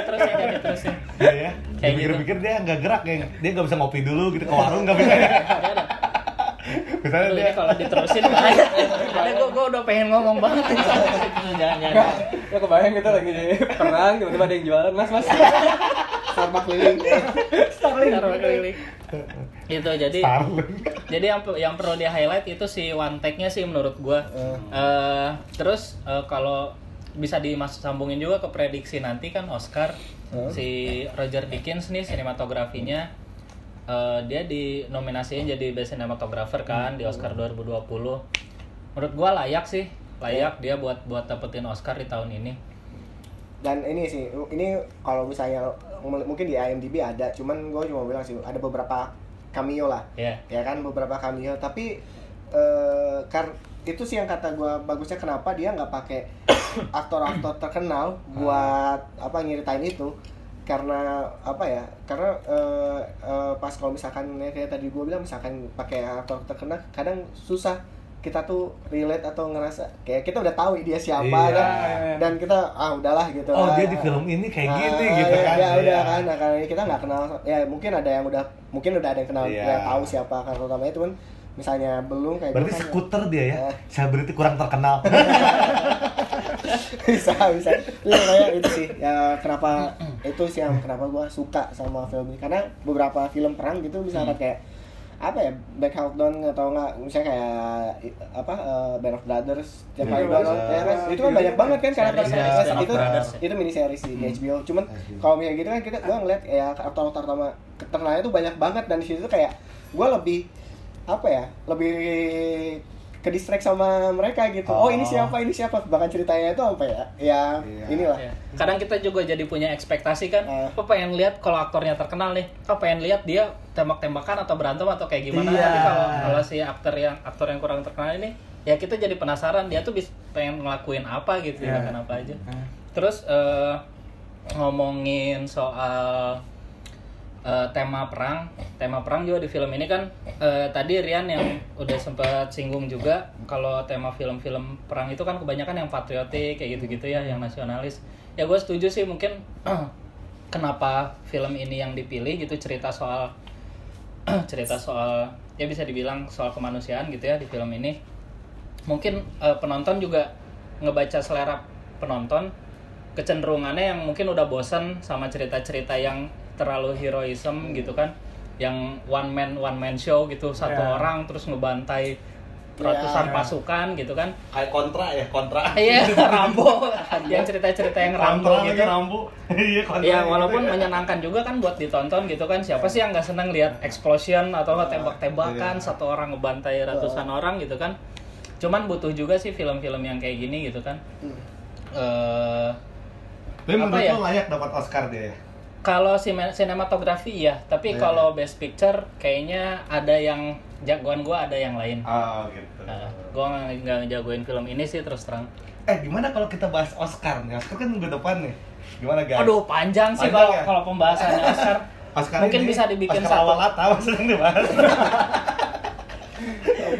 terus ya jadi terus ya. Iya ya. Kayak Pikir-pikir dia nggak gerak ya. Dia nggak bisa ngopi dulu gitu ke warung nggak bisa. Misalnya Aduh, dia kalau diterusin bahaya. *laughs* Ada gue gue udah pengen ngomong banget. *laughs* jangan jangan. Ya kebayang gitu lagi perang tiba-tiba ada yang jualan mas mas. Starbucks keliling Starling. Keliling. Itu jadi Starling. jadi yang yang perlu di highlight itu si one take-nya sih menurut gua. Eh, terus eh, kalau bisa dimasambungin juga ke prediksi nanti kan Oscar Hmm. si Roger Dickens nih sinematografinya eh, dia dinominasiin jadi best cinematographer kan di Oscar 2020. Menurut gua layak sih, layak dia buat buat dapetin Oscar di tahun ini. dan ini sih ini kalau misalnya mungkin di IMDb ada cuman gue cuma bilang sih ada beberapa cameo lah Ya. ya kan beberapa cameo tapi eh kar itu sih yang kata gue bagusnya kenapa dia nggak pakai *coughs* aktor-aktor terkenal buat apa nyeritain itu karena apa ya karena eh, eh, pas kalau misalkan ya kayak tadi gue bilang misalkan pakai aktor terkenal kadang susah kita tuh relate atau ngerasa kayak kita udah tahu dia siapa Iya. kan dan kita ah udahlah gitu Oh, Ah, dia di film ini kayak ah, gini ah, gitu ya, kan. ya udah Iya. kan nah, karena kita nggak kenal ya mungkin ada yang udah mungkin udah ada yang kenal Iya. yang tahu siapa karakter utamanya cuman misalnya belum kayak Berarti kan- skuter dia ya. Eh. Selebriti kurang terkenal. *laughs* *laughs* bisa bisa. Itu kayak itu sih ya kenapa itu sih yang kenapa gua suka sama film ini. Karena beberapa film perang gitu misalkan kayak apa ya Black Hawk Down atau enggak misalnya kayak apa eh, Band of Brothers yang Iya, paling baru ya kan? Itu kan banyak banget kan karakter Series, of itu. Itu mini series di HBO cuman kalau misalnya gitu kan kita gua ngeliat ya aktor-aktor utama terkenalnya tuh banyak banget. Dan di situ kayak gua lebih apa ya lebih ke distract sama mereka gitu oh, ini Oh. siapa ini siapa bahkan ceritanya itu apa ya ya Iya. inilah Iya. Kadang kita juga jadi punya ekspektasi kan, Ah. apa pengen lihat kalau aktornya terkenal nih, apa pengen lihat dia tembak-tembakan atau berantem atau kayak gimana. Iya. Tapi kalau kalau si aktor yang aktor yang kurang terkenal ini, ya kita jadi penasaran dia tuh bis, pengen ngelakuin apa gitu, Iya. kan apa aja. Ah. Terus eh, ngomongin soal eh, tema perang, tema perang juga di film ini kan eh, tadi Rian yang udah sempat singgung juga kalau tema film-film perang itu kan kebanyakan yang patriotik kayak gitu-gitu ya, yang nasionalis. Ya gue setuju sih mungkin *clears throat* kenapa film ini yang dipilih gitu cerita soal *clears throat* cerita soal ya bisa dibilang soal kemanusiaan gitu ya di film ini. Mungkin eh, penonton juga ngebaca selera penonton kecenderungannya yang mungkin udah bosan sama cerita-cerita yang terlalu heroism gitu kan yang one man one man show gitu satu Ya. orang terus ngebantai ratusan Ya. pasukan gitu kan Kayak kontra ya, kontra. *laughs* iya Rambo yang cerita-cerita yang Rambo Kontra gitu Rambo. *laughs* Iya, kontra. Iya, gitu walaupun kan. menyenangkan juga kan buat ditonton gitu kan. Siapa sih yang nggak seneng lihat explosion atau nggak tembak-tembakan Iya. satu orang ngebantai ratusan orang gitu kan. Cuman butuh juga sih film-film yang kayak gini gitu kan. Hmm. Eh Tapi menurut ya? lo layak dapat Oscar dia ya? Kalau sine- sinematografi ya, tapi Iya. kalau best picture kayaknya ada yang jagoan gua ada yang lain. Oh, gitu. Nah, gua nggak nggak ngejagoin film ini sih terus terang. Eh, gimana kalau kita bahas Oscar nih? Oscar kan minggu depan nih. Gimana, guys? Aduh, panjang sih kalau ya? kalau pembahasannya Oscar. *laughs* Oscar Mungkin ini, bisa dibikin Oscar satu. awal lata maksudnya dibahas.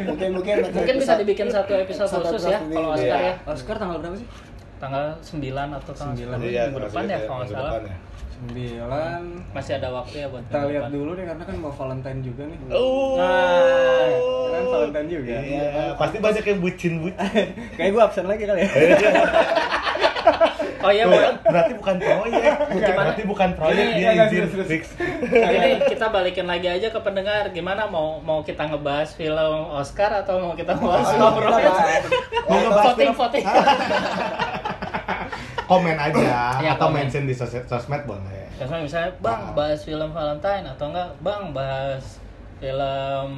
mungkin mungkin *laughs* Mungkin bisa dibikin satu episode Satu khusus ya kalau Oscar iya. ya. Oscar tanggal berapa sih? Tanggal 9 atau tanggal 9. 10 Iya, minggu depan ya kalau nggak salah. Sembilan. Masih ada waktu ya buat Kita lihat depan. dulu deh karena kan mau Valentine juga nih. Oh. Nah, kan Valentine juga. Iya, pasti banyak yang bucin-bucin. *laughs* Kayak gue absen lagi kali ya. *laughs* Oh iya, Tuh, buat berarti bukan proyek. Gimana? Berarti bukan proyek Ini, dia enggak, izin fix. ini kita balikin lagi aja ke pendengar gimana mau mau kita ngebahas film Oscar atau mau kita bahas Oh, ngobrol kita bahas. Mau ngebahas voting film- voting *laughs* Komen aja Iya, atau komen. mention di sos- sosmed boleh. Misalnya, misalnya bang bahas film Valentine atau enggak bang bahas film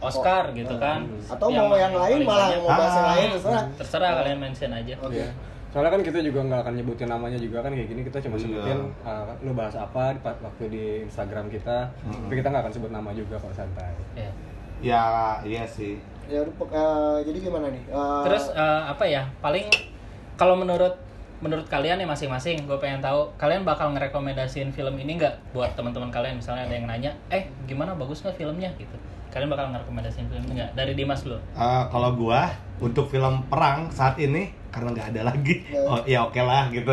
Oscar gitu kan atau mau yang lain malah banyak. mau bahas yang lain terserah terserah kalian mention aja Oke. Iya. Soalnya kan kita juga nggak akan nyebutin namanya juga kan kayak gini kita cuma Iya. sebutin uh, lu bahas apa waktu di Instagram kita, Hmm. tapi kita nggak akan sebut nama juga kalau santai. Ya. Ya, iya sih. ya eh, jadi gimana nih Eh, Terus eh, apa ya? Paling kalau menurut menurut kalian nih masing-masing, gue pengen tahu kalian bakal ngerekomendasiin film ini nggak buat teman-teman kalian? Misalnya ada yang nanya, eh gimana bagus nggak filmnya gitu? Kalian bakal ngerekomendasiin film ini nggak? Dari Dimas dulu. Eh, kalau gua untuk film perang saat ini karena nggak ada lagi, Ya. oh ya oke lah gitu.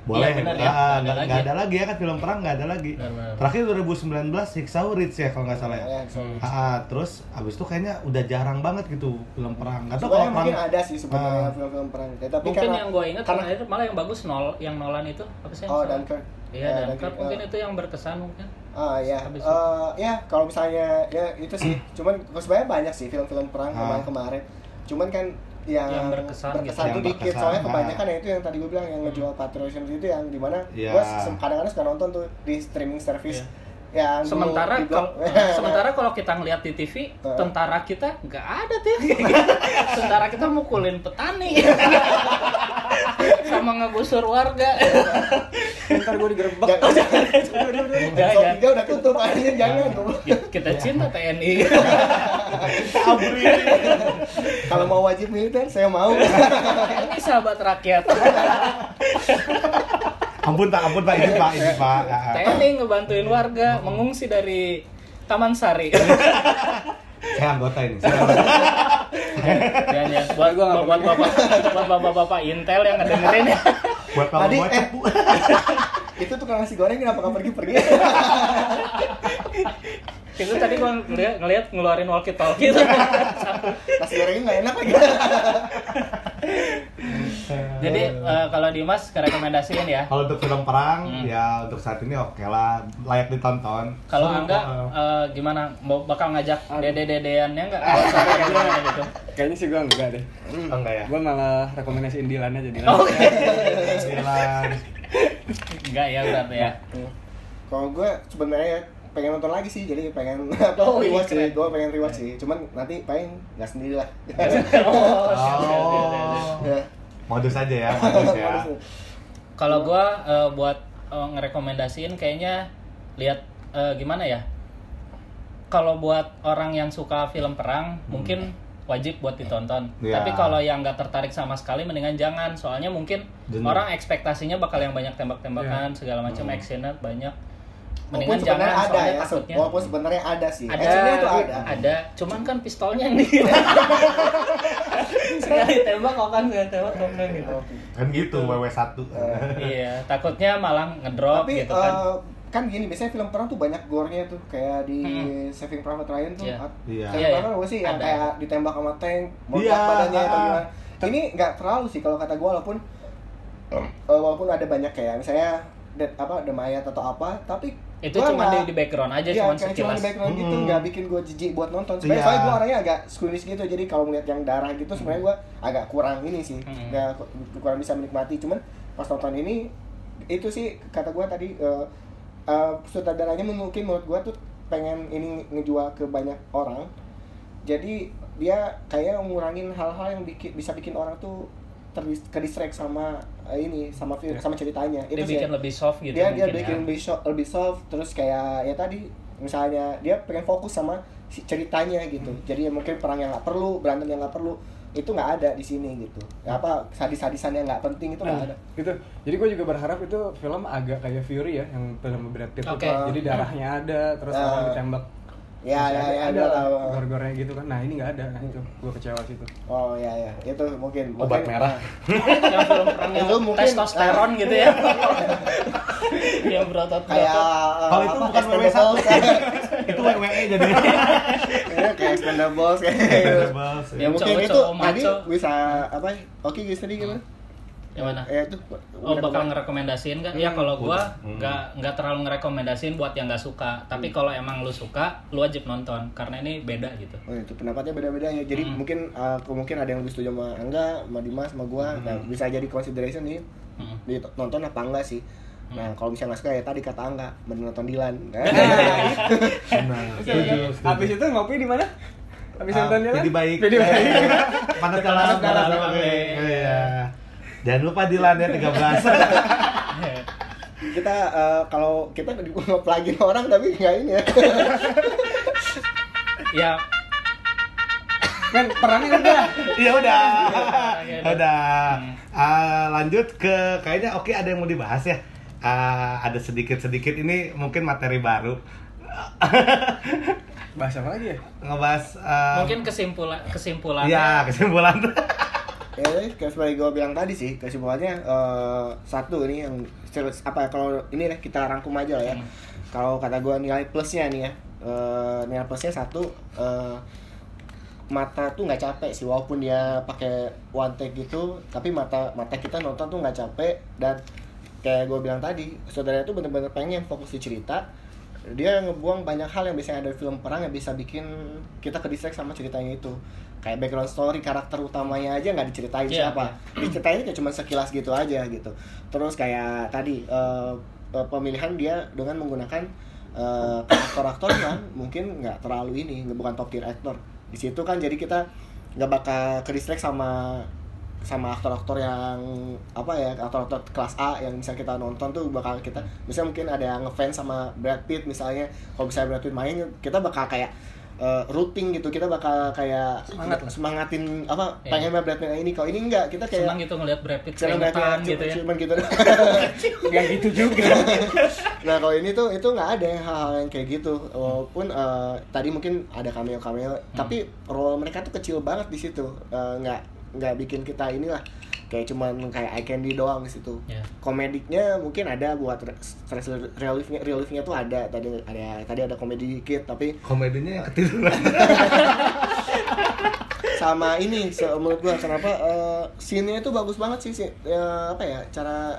Boleh, Iya, benar ya, Ah, nggak ada nggak lagi nggak ya. ada lagi ya kan film perang nggak ada lagi. Benar-benar. Terakhir 2019 Jigsaw Ridge ya kalau nggak salah ya. ya. Ah, ah, terus abis itu kayaknya udah jarang banget gitu film perang. Gak tau Sebenarnya kalau mungkin perang ada sih sebenarnya Ah. film-film perang Ya, tapi Mungkin karena yang gue ingat karena terakhir malah yang bagus nol, yang Nolan itu apa sih? oh? Dunkirk Iya, Ya, Dunkirk mungkin ah. itu yang berkesan mungkin. Ah ya, Eh, ya kalau misalnya ya itu sih, *clears throat* cuman sebenarnya banyak sih film-film perang Ah. kemarin kemarin. Cuman kan yang, Yang berkesan gitu. tuh Yang dikit. berkesan, Soalnya kebanyakan ya itu yang tadi gue bilang yang ngejual patriotism itu yang di mana Iya. gue kadang-kadang suka nonton tuh di streaming service yang dulu sementara kalau *laughs* sementara kalau kita ngeliat di TV Uh. tentara kita nggak ada tuh *laughs* tentara kita mukulin petani *laughs* sama ngegusur warga Ntar gue digerebek. Jangan- jangan. Jangan, tiga udah tutup aja jangan. kita cinta TNI Abri. Kalau mau wajib militer saya mau. ini sahabat rakyat *laughs* Ampun pak, ampun pak, ini pak, ini pak. TNI ngebantuin warga mengungsi dari Taman Sari. *laughs* Saya anggota ini. Saya anggota. ya, ya. Buat Gua nggak buat bapak buat bapak-bapak Intel yang ngedengerin ya. Buat kalau Tadi, eh. bu. *laughs* itu tukang nasi goreng kenapa nggak pergi-pergi? *laughs* Itu tadi gua ngeliat, ngeliat ngeluarin walkie talkie *laughs* nasi gorengnya nggak enak lagi. Jadi eh, kalau Dimas rekomendasiin ya. Kalau untuk film perang, Hmm. ya untuk saat ini oke lah, layak ditonton. Kalau Seru Angga kok. eh, gimana? Mau bakal ngajak dede-dedeannya enggak? *laughs* Gimana gitu. Kayaknya sih gue enggak deh. Oh, enggak ya? Gue malah rekomendasiin Dilan aja Dilan. Oh, Silan. enggak ya berarti ya. Kalau gue sebenarnya ya pengen nonton lagi sih, jadi pengen *laughs* apa Oh, iya, rewatch sih, gue pengen rewatch sih. Cuman nanti paling nggak sendiri lah. *laughs* Oh. Oh. Ya. Modus aja ya, *laughs* modus ya. Kalau gua eh, buat eh, ngerekomendasiin kayaknya lihat eh, gimana ya? Kalau buat orang yang suka film perang mungkin wajib buat ditonton. Iya. Tapi kalau yang nggak tertarik sama sekali mendingan jangan. Soalnya mungkin Jenuh. orang ekspektasinya bakal yang banyak tembak-tembakan segala macam actionnya banyak. Walaupun sebenarnya ada soalnya ya, takutnya walaupun sebenarnya ada sih. ada Actionnya itu ada. ada cuman kan pistolnya yang *laughs* di sekali tembak kok kan sekali tembak kok kan gitu Kan gitu, WW1. iya takutnya malah ngedrop Tapi gitu kan eh, kan gini biasanya film perang tuh banyak gore-nya tuh kayak di Hmm. Saving Private Ryan tuh Iya. at- Iya. Saving Private iya. Ryan gue sih yang Ada. kayak ditembak sama tank meledak Iya, badannya atau ah. gimana ini nggak terlalu sih kalau kata gue walaupun eh, walaupun ada banyak kayak misalnya apa ada mayat atau apa tapi itu gua cuma di, nggak- di background aja Iya, cuma sekilas di background gitu, Hmm. nggak bikin gue jijik buat nonton. Sebenarnya soalnya gue orangnya agak squeamish gitu, jadi kalau melihat yang darah gitu, sebenarnya gue agak kurang ini sih, Hmm. nggak kurang bisa menikmati. Cuman pas nonton ini, itu sih kata gue tadi, eh eh, sutradaranya mungkin menurut gue tuh pengen ini ngejual ke banyak orang. Jadi dia kayak ngurangin hal-hal yang bikin bisa bikin orang tuh terdis kedistract sama ini sama film sama ceritanya. dia sih bikin lebih soft gitu dia dia bikin ya. lebih soft, lebih soft terus kayak ya tadi misalnya dia pengen fokus sama si ceritanya gitu Hmm. jadi ya mungkin perang yang nggak perlu berantem yang nggak perlu itu nggak ada di sini gitu ya apa sadis-sadisan yang nggak penting itu nggak Nah, ada gitu. Jadi gue juga berharap itu film agak kayak Fury ya, yang film Brad Pitt. Oke. itu. Jadi darahnya ada, terus Ah. orang ditembak. Ya ya ya ada, ada lah. gor-gornya gitu kan. Nah ini nggak ada, nah, itu gue kecewa situ. oh ya ya. Itu mungkin Obat mungkin, merah. *laughs* yang film perang Itu mungkin- testosteron gitu ya. *laughs* Yang berotot kayak Kalau itu apa, bukan WW1. Expendables, *laughs* itu WWE jadinya. ya, kayak Expendables kayak ya mungkin itu tadi bisa apa oke guys tadi gimana yang mana ya itu Oh udah bakal ngerekomendasiin kan? Ya kalau gua Hmm. nggak nggak terlalu ngerekomendasiin buat yang nggak suka. Tapi kalau emang lu suka, lu wajib nonton karena ini beda gitu. Oh itu pendapatnya beda-beda ya. Jadi Hmm. mungkin uh, mungkin ada yang lebih setuju sama Angga, sama Dimas, sama gua. Nah, bisa jadi consideration nih Hmm. ditonton apa enggak sih. Nah, kalau misalnya nggak suka ya tadi kata Angga, mending nonton Dilan. *laughs* Nah, setuju, setuju. Habis itu ngopi di mana? Habis Ah, nonton dia jadi baik. Jadi baik. Panas kalah, panas kalah. Jangan lupa Dilan ya 13. *laughs* kita uh, kalau kita ngeplagin orang tapi nggak ini ya. *laughs* ya Kan perangnya udah. Iya udah. Udah. udah. Ah, lanjut ke kayaknya oke ada yang mau dibahas ya. Ah, ada sedikit-sedikit ini mungkin materi baru. Bahas apa lagi ya? Ngebahas ah, mungkin kesimpulan kesimpulannya Iya, kesimpulan. *laughs* ya kayak seperti gue bilang tadi sih kesimpulannya eh, satu ini yang serius- apa ya kalau ini deh kita rangkum aja lah ya Hmm. kalau kata gue nilai plusnya nih ya eh, nilai plusnya satu eh, mata tuh nggak capek sih walaupun dia pakai one take gitu tapi mata mata kita nonton tuh nggak capek dan kayak gue bilang tadi saudara itu bener-bener pengen fokus di cerita dia ngebuang banyak hal yang biasanya ada di film perang yang bisa bikin kita ke sama ceritanya itu kayak background story karakter utamanya aja nggak diceritain Iya, siapa. diceritain kayak cuma sekilas gitu aja gitu. Terus kayak tadi eh, pemilihan dia dengan menggunakan eh, aktor-aktor yang mungkin nggak terlalu ini bukan top tier actor. Di situ kan jadi kita nggak bakal ke sama sama aktor-aktor yang apa ya aktor-aktor kelas A yang misalnya kita nonton tuh bakal kita misalnya mungkin ada yang ngefans sama Brad Pitt misalnya. Kalau misalnya Brad Pitt main kita bakal kayak eh, routing gitu kita bakal kayak Semangat lah. semangatin apa Iya. pengen Brad Pitt ini kalau ini enggak kita kayak senang gitu ngeliat Brad Pitt Senang Brad Pitt gitu ya cuman gitu *laughs* Gak gitu juga. *laughs* nah kalau ini tuh itu nggak ada hal-hal yang kayak gitu walaupun eh, tadi mungkin ada cameo cameo Hmm. tapi role mereka tuh kecil banget di situ Eh, nggak nggak bikin kita inilah kayak cuman kayak eye candy doang di situ Ya. komediknya mungkin ada buat re- stress reliefnya reliefnya tuh ada tadi ada tadi ada komedi dikit tapi komedinya yang ketiduran *laughs* sama ini se- menurut gua kenapa eh, scene-nya itu bagus banget sih sih Eh, apa ya cara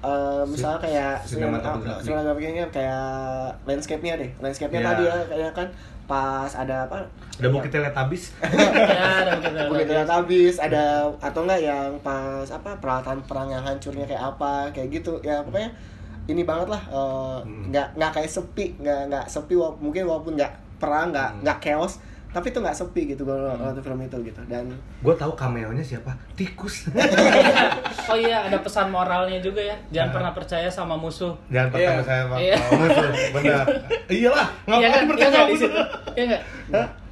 eh, misalnya kayak Sinematografi. sinematografinya kayak landscape-nya deh landscape-nya Iya. tadi ya kayak kan pas ada apa? Ada bukit teletabis ya *laughs* ada Bukit lihat habis. Ada atau enggak yang pas apa peralatan perang yang hancurnya kayak apa kayak gitu. Ya pokoknya ini banget lah eh, Hmm. nggak nggak kayak sepi nggak nggak sepi wala- mungkin walaupun nggak perang nggak Hmm. nggak chaos tapi itu nggak sepi gitu kalau nonton film itu gitu. Dan gue tahu cameo-nya siapa? Tikus. *laughs* Oh iya ada pesan moralnya juga ya. Jangan Ah. pernah percaya sama musuh. Jangan pertama Iya. saya Iya. mau musuh benar. *laughs* Iyalah iya ngapain kan? iya percaya nggak sama di musuh? Situ iya nggak?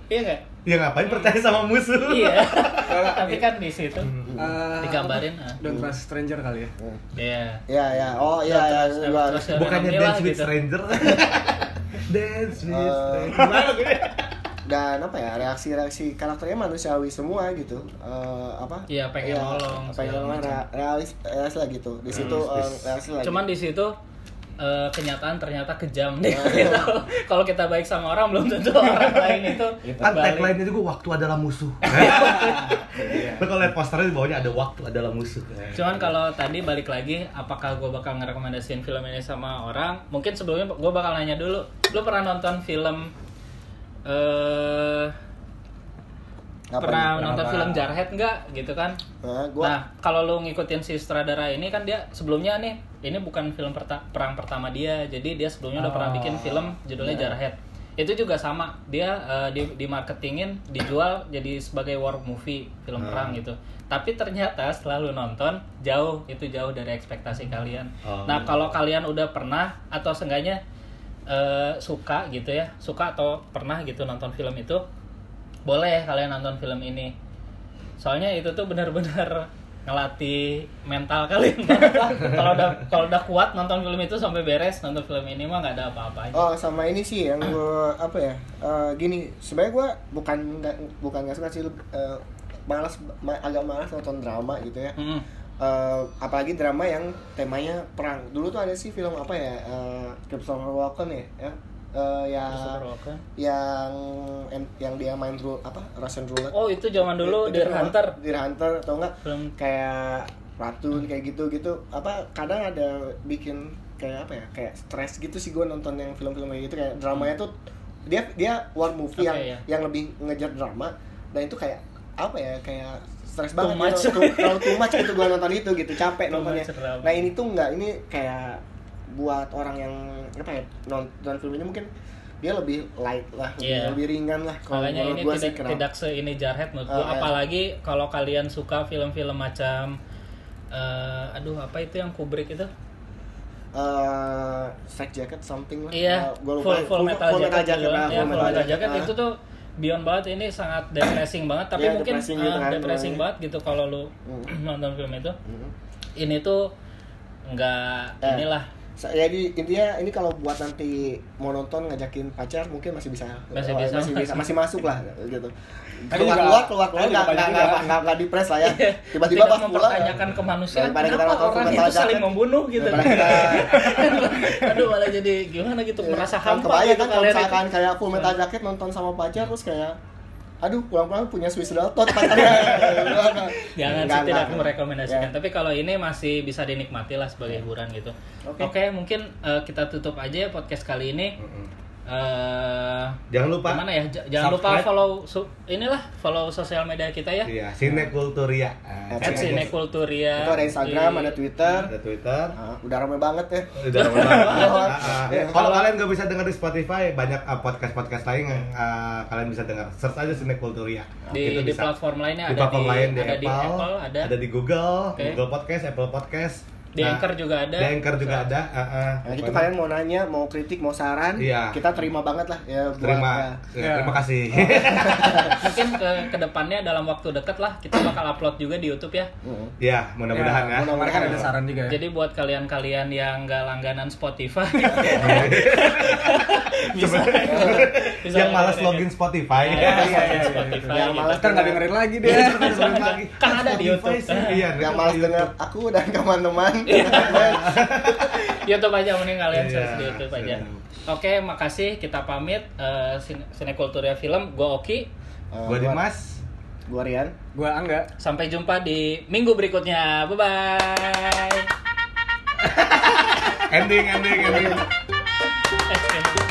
Iya nggak? Ya ngapain percaya sama musuh? Iya. *laughs* Tapi kan di situ. Eh, digambarin ah. Don't trust stranger kali ya. iya. Ya ya oh iya ya terus- bukannya dance with gitu. stranger? Dance with Eh, stranger dan apa ya reaksi-reaksi karakternya manusiawi semua gitu. Eh, apa? Iya, pengen nolong, pengen nolong realis realis lah gitu. Di situ eh, realis lagi cuman di situ eh, kenyataan ternyata kejam. Deh *laughs* gitu. kalau kita baik sama orang belum tentu orang lain itu kan balik. tagline-nya juga waktu adalah musuh. *laughs* Lo kalau lihat posternya di bawahnya ada waktu adalah musuh. Cuman kalau tadi balik lagi, apakah gue bakal ngerekomendasiin film ini sama orang? Mungkin sebelumnya gue bakal nanya dulu, lu pernah nonton film eh Apa pernah nih? nonton Apa? film Jarhead nggak gitu kan? Nah, gua Nah, kalau lu ngikutin si sutradara ini kan dia sebelumnya nih, ini bukan film perta- perang pertama dia, jadi dia sebelumnya udah pernah Oh. bikin film judulnya Jarhead. Itu juga sama, dia eh, di, di marketingin, dijual jadi sebagai war movie, film perang gitu. Tapi ternyata setelah lu nonton, jauh, itu jauh dari ekspektasi kalian. Oh. Nah, kalau kalian udah pernah atau seenggaknya eh, suka gitu ya, suka atau pernah gitu nonton film itu, boleh kalian nonton film ini. Soalnya itu tuh benar-benar *laughs* ngelatih mental kalian. *laughs* Kalau udah kalau udah kuat nonton film itu sampai beres nonton film ini mah nggak ada apa-apanya Oh sama ini sih yang gue apa ya eh, gini sebenarnya gue bukan nggak bukan nggak suka sih eh, malas ma- agak malas nonton drama gitu ya. Mm-mm. Eh, apalagi drama yang temanya perang. Dulu tuh ada sih film apa ya? Uh, Christopher Walken ya, ya? Eh, yang Walken. yang yang dia main rule apa? Russian roulette oh itu zaman dulu Deer Hunter. Deer Hunter atau enggak? Film. Kayak Ratun kayak gitu gitu apa kadang ada bikin kayak apa ya? Kayak stres gitu sih gue nonton yang film-film kayak gitu. Kayak dramanya tuh dia dia war movie Oke, yang ya. yang lebih ngejar drama. Dan itu kayak apa ya? Kayak stres Too banget much. gitu tuh, terlalu too much gitu gue nonton itu gitu capek Too nontonnya much nah ini tuh enggak ini kayak buat orang yang apa ya nonton film ini mungkin dia lebih light lah lebih, Iya. lebih ringan lah kalau makanya ini gua tidak sih kenapa. tidak se ini Jarhead menurut gua iya. apalagi kalau kalian suka film-film macam eh, aduh apa itu yang Kubrick itu eh strike jacket something lah Iya, Eh, gua full, lupa. full metal jacket, juga. nah, Iya, full metal jacket Ah. itu tuh beyond banget ini sangat depressing banget tapi Iya, mungkin depressing ah, gitu kan, depressing banget gitu kalau lu Hmm. nonton film itu Hmm. ini tuh nggak Eh. inilah Jadi intinya ini kalau buat nanti mau nonton ngajakin pacar mungkin masih bisa Masih Oh, bisa. masih bisa masih masuk lah gitu. Keluar keluar keluar keluar nggak nggak nggak nggak nggak dipres lah ya. Tiba-tiba tidak pas pulang mempertanyakan kemanusiaan kenapa orang itu saling membunuh gitu *laughs* aduh malah jadi gimana gitu merasa kan hampa kebayang gitu kan kalau misalkan kayak full metal jacket nonton sama pacar terus kayak aduh pulang-pulang punya Swiss Dalton pacarnya *laughs* Jangan sih tidak enggak. merekomendasikan. Ya. Tapi kalau ini masih bisa dinikmati lah sebagai hiburan gitu. Oke, Oke. mungkin eh, kita tutup aja ya podcast kali ini. Eh, Jangan lupa Mana ya? J- jangan lupa subscribe. follow su- inilah follow sosial media kita ya. Iya, Sinekulturia. At aja. Sinekulturia. itu ada Instagram Di- ada Twitter Ada Twitter. Ah, udah rame banget ya Udah lama banget. Oh, *laughs* Ah, ah. iya. Kalau kalian nggak bisa dengar di Spotify, banyak ah, podcast-podcast lain yang ah, kalian bisa dengar. Search aja Sinekulturia. di, Itu di bisa. platform lainnya di ada platform di lain di ada Apple, di Apple ada, ada di Google, Oke. Google Podcast, Apple Podcast, Di Anchor juga ada. Di Anchor juga ada. heeh. Nah, itu Pokoknya kalian mau nanya, mau kritik, mau saran, Iya. kita terima banget lah ya. buat- terima ya. ya, Ya. terima kasih. *laughs* Mungkin ke ke depannya dalam waktu dekat lah kita bakal upload juga di YouTube ya. Mm. ya, mudah-mudahan ya. Kemarin kan ada saran juga ya. Jadi buat kalian-kalian yang nggak langganan Spotify, *laughs* bisa, bisa yang malas login Spotify. Ya, Iya, iya, iya. Yang gitu. malas Ntar nggak dengerin lagi *laughs* deh. Iya. Kan ada di YouTube. Iya, Yang malas dengar aku dan teman-teman. *laughs* YouTube aja mending kalian Iya, search di YouTube aja. Oke, makasih kita pamit Eh, Sinekulturia Film. Gua Oki. Eh, Gua Dimas. Gua Rian. Gua Angga. Sampai jumpa di minggu berikutnya. Bye bye. *laughs* Ending, ending, ending. Eh,